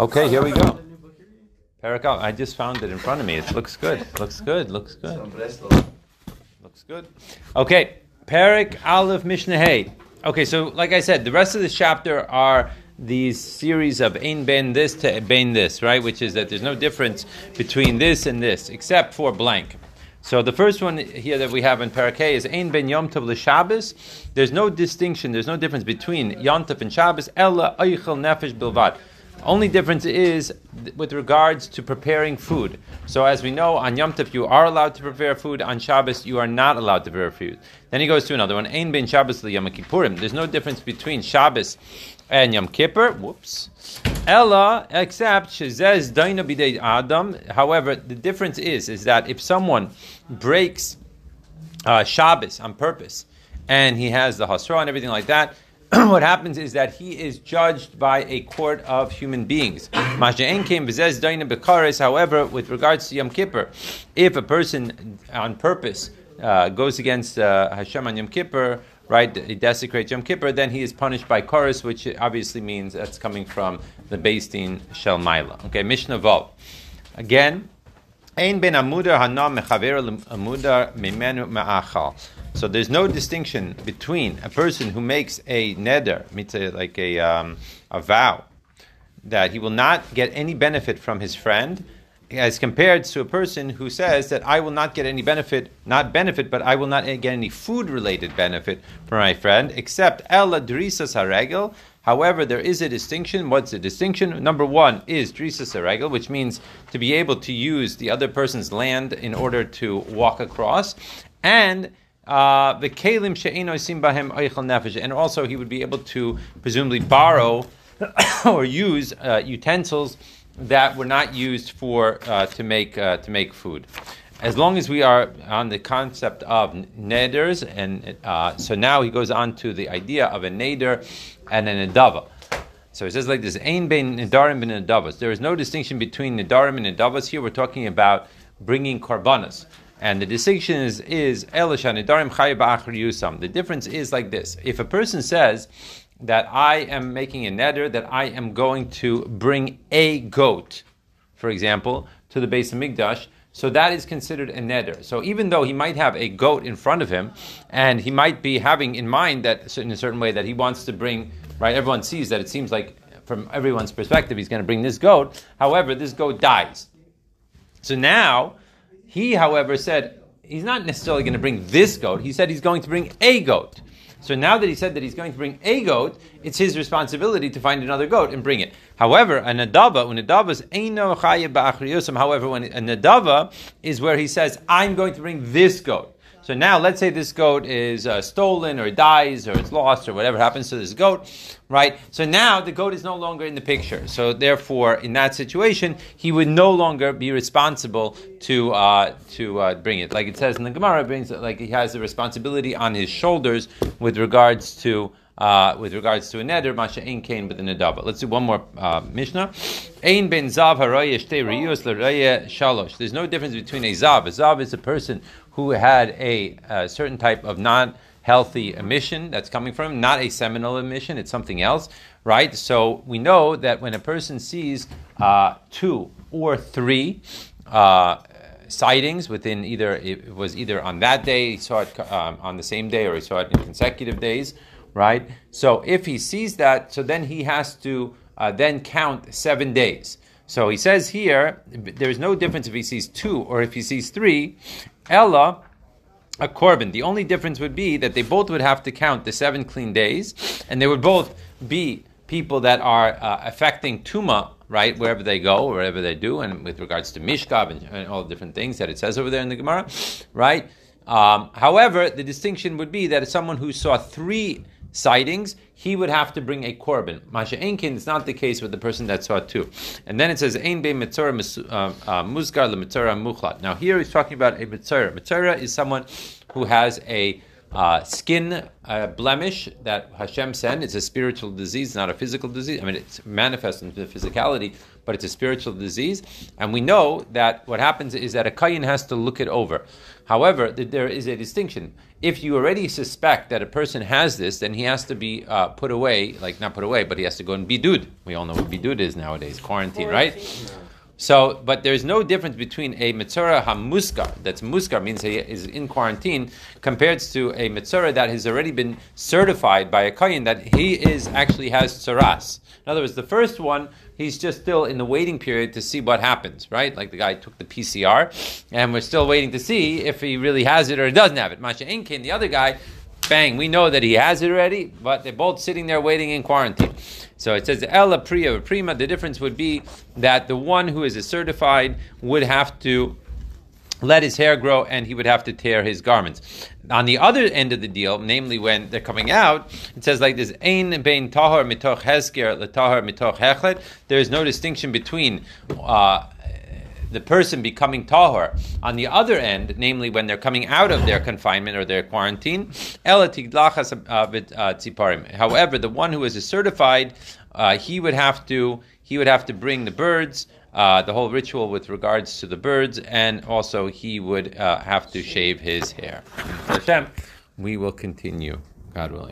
Okay, here we go. Parakal, I just found it in front of me. It looks good. Looks good. Looks good. Looks good. Okay, Parak Aleph Mishnah Hey. Okay, so like I said, the rest of this chapter are these series of ein ben this to ben this, right? Which is that there's no difference between this and this, except for blank. So the first one here that we have in Parakeh is ein ben yom tov l'Shabbos. There's no distinction, there's no difference between yom tov and Shabbos. Ella oichel nefesh bilvad. Only difference is with regards to preparing food. So as we know, on Yom Tov you are allowed to prepare food. On Shabbos you are not allowed to prepare food. Then he goes to another one. Ein bin Shabbos Yom Kippurim. There's no difference between Shabbos and Yom Kippur. Whoops. Ella, except shezez daina bidei Adam. However, the difference is is that if someone breaks uh, Shabbos on purpose and he has the hasra and everything like that what happens is that he is judged by a court of human beings. However, with regards to Yom Kippur, if a person on purpose uh, goes against uh, Hashem on Yom Kippur, right, he desecrates Yom Kippur, then he is punished by kares, which obviously means that's coming from the Din Shel Maila. Okay, Mishnah Vov. Again, So there's no distinction between a person who makes a neder, like a, um, a vow, that he will not get any benefit from his friend, as compared to a person who says that I will not get any benefit, not benefit, but I will not get any food related benefit from my friend, except ella drisas haregel. However, there is a distinction. What's the distinction? Number one is drisas haregel, which means to be able to use the other person's land in order to walk across, and uh, the kalim she'eno bahem oichel nefesh, and also he would be able to presumably borrow or use uh, utensils that were not used for uh, to make uh, to make food. As long as we are on the concept of neders, and uh, so now he goes on to the idea of a neder and an adava. So it says like this: Ein ben nedarim ben nedavas. There is no distinction between nedarim and nedavas. Here we're talking about bringing karbanas. And the distinction is is elisha nedarim chayav yusam. The difference is like this: if a person says that I am making a neder, that I am going to bring a goat, for example, to the Beis HaMikdash, so that is considered a neder. So even though he might have a goat in front of him, and he might be having in mind that in a certain way that he wants to bring, right? Everyone sees that it seems like from everyone's perspective he's going to bring this goat. However, this goat dies. So now he, however, said he's not necessarily going to bring this goat. He said he's going to bring a goat. So now that he said that he's going to bring a goat, it's his responsibility to find another goat and bring it. However, a nadava, when nadava is However, when a nadava is where he says, "I'm going to bring this goat." So now, let's say this goat is uh, stolen or dies or it's lost or whatever happens to this goat, right? So now the goat is no longer in the picture. So therefore, in that situation, he would no longer be responsible to uh, to uh, bring it. Like it says in the Gemara, brings like he has the responsibility on his shoulders with regards to. Uh, with regards to a neder, masha ein kain but the nedava. Let's do one more uh, mishnah. Ein ben zav haraya shtei riyos shalosh. There's no difference between a zav. A zav is a person who had a, a certain type of non healthy emission that's coming from him, not a seminal emission, it's something else, right? So we know that when a person sees uh, two or three uh, sightings within either, it was either on that day, he saw it um, on the same day, or he saw it in consecutive days, right? So if he sees that, so then he has to uh, then count seven days. So he says here, there's no difference if he sees two or if he sees three. Ella, a korban. The only difference would be that they both would have to count the seven clean days, and they would both be people that are uh, affecting tuma, right, wherever they go, wherever they do, and with regards to mishkav and, and all the different things that it says over there in the Gemara, right. Um, however, the distinction would be that someone who saw three sightings, he would have to bring a korban. Masha Enkin is not the case with the person that saw two. And then it says Ein be mitzora uh, uh, musgar le mitzora muchlat. Now here he's talking about a mitzora. Mitzora is someone who has a uh, skin uh, blemish that Hashem sent. It's a spiritual disease, not a physical disease. I mean, it's manifest in the physicality, but it's a spiritual disease. And we know that what happens is that a kohen has to look it over. However, there is a distinction. If you already suspect that a person has this, then he has to be uh, put away, like not put away, but he has to go in bidud. We all know what bidud is nowadays, quarantine, right? So, but there's no difference between a mitzora hamusgar, that's musgar, means he is in quarantine, compared to a mitzora that has already been certified by a kohen that he is actually has tsaras. In other words, the first one, he's just still in the waiting period to see what happens, right? Like the guy took the PCR, and we're still waiting to see if he really has it or doesn't have it. Masha Inkin, the other guy, bang, we know that he has it already, but they're both sitting there waiting in quarantine. So it says Ella Priya Prima. The difference would be that the one who is a certified would have to let his hair grow and he would have to tear his garments. On the other end of the deal, namely when they're coming out, it says like this: Ein bein tahor mitoch hesger letahor mitoch hechlet. There is no distinction between. Uh, the person becoming tahor on the other end, namely when they're coming out of their confinement or their quarantine. Uh, However, the one who is a certified, uh, he would have to he would have to bring the birds. Uh, the whole ritual with regards to the birds, and also he would uh, have to shave his hair. Hashem, we will continue, God willing.